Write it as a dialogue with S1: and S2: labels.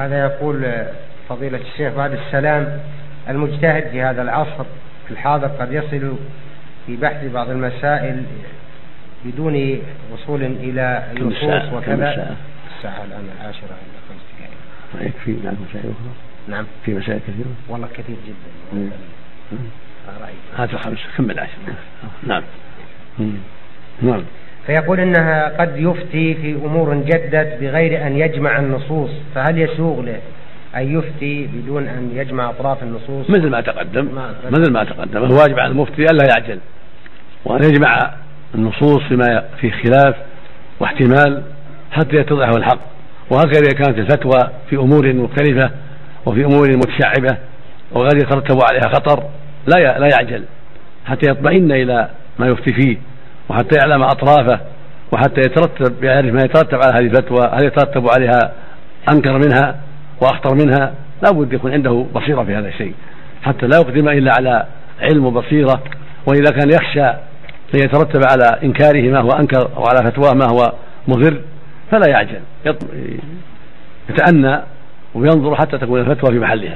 S1: هذا يقول فضيلة الشيخ بعد السلام المجتهد في هذا العصر الحاضر قد يصل في بحث بعض المسائل بدون وصول إلى نصوص وكذا. الساعة الآن العاشرة إلا خمس
S2: دقائق. يكفي نعم مسائل أخرى؟
S1: نعم.
S2: في مسائل كثيرة؟
S1: والله كثير جدا.
S2: هات الخمس كمل عشر نعم. نعم.
S1: فيقول إنها قد يفتي في أمور جدت بغير أن يجمع النصوص. فهل يسوغ له أن يفتي بدون أن يجمع أطراف النصوص؟
S2: مثل ما تقدم. مثل ما تقدم. الواجب على المفتي ألا يعجل. وأن يجمع النصوص فيما في خلاف واحتمال حتى يتضح الحق. وهكذا إذا كانت الفتوى في أمور مختلفة وفي أمور متشعبة وقد يترتب عليها خطر لا لا يعجل. حتى يطمئن إلى ما يفتي فيه. وحتى يعلم أطرافه وحتى يترتب يعرف ما يترتب على هذه الفتوى هل يترتب عليها أنكر منها وأخطر منها؟ لا بد يكون عنده بصيرة في هذا الشيء. حتى لا يقدم إلا على علم وبصيرة وإذا كان يخشى ان يترتب على إنكاره ما هو أنكر أو على فتواه ما هو مضر فلا يعجل. يتأنى وينظر حتى تكون الفتوى في محلها.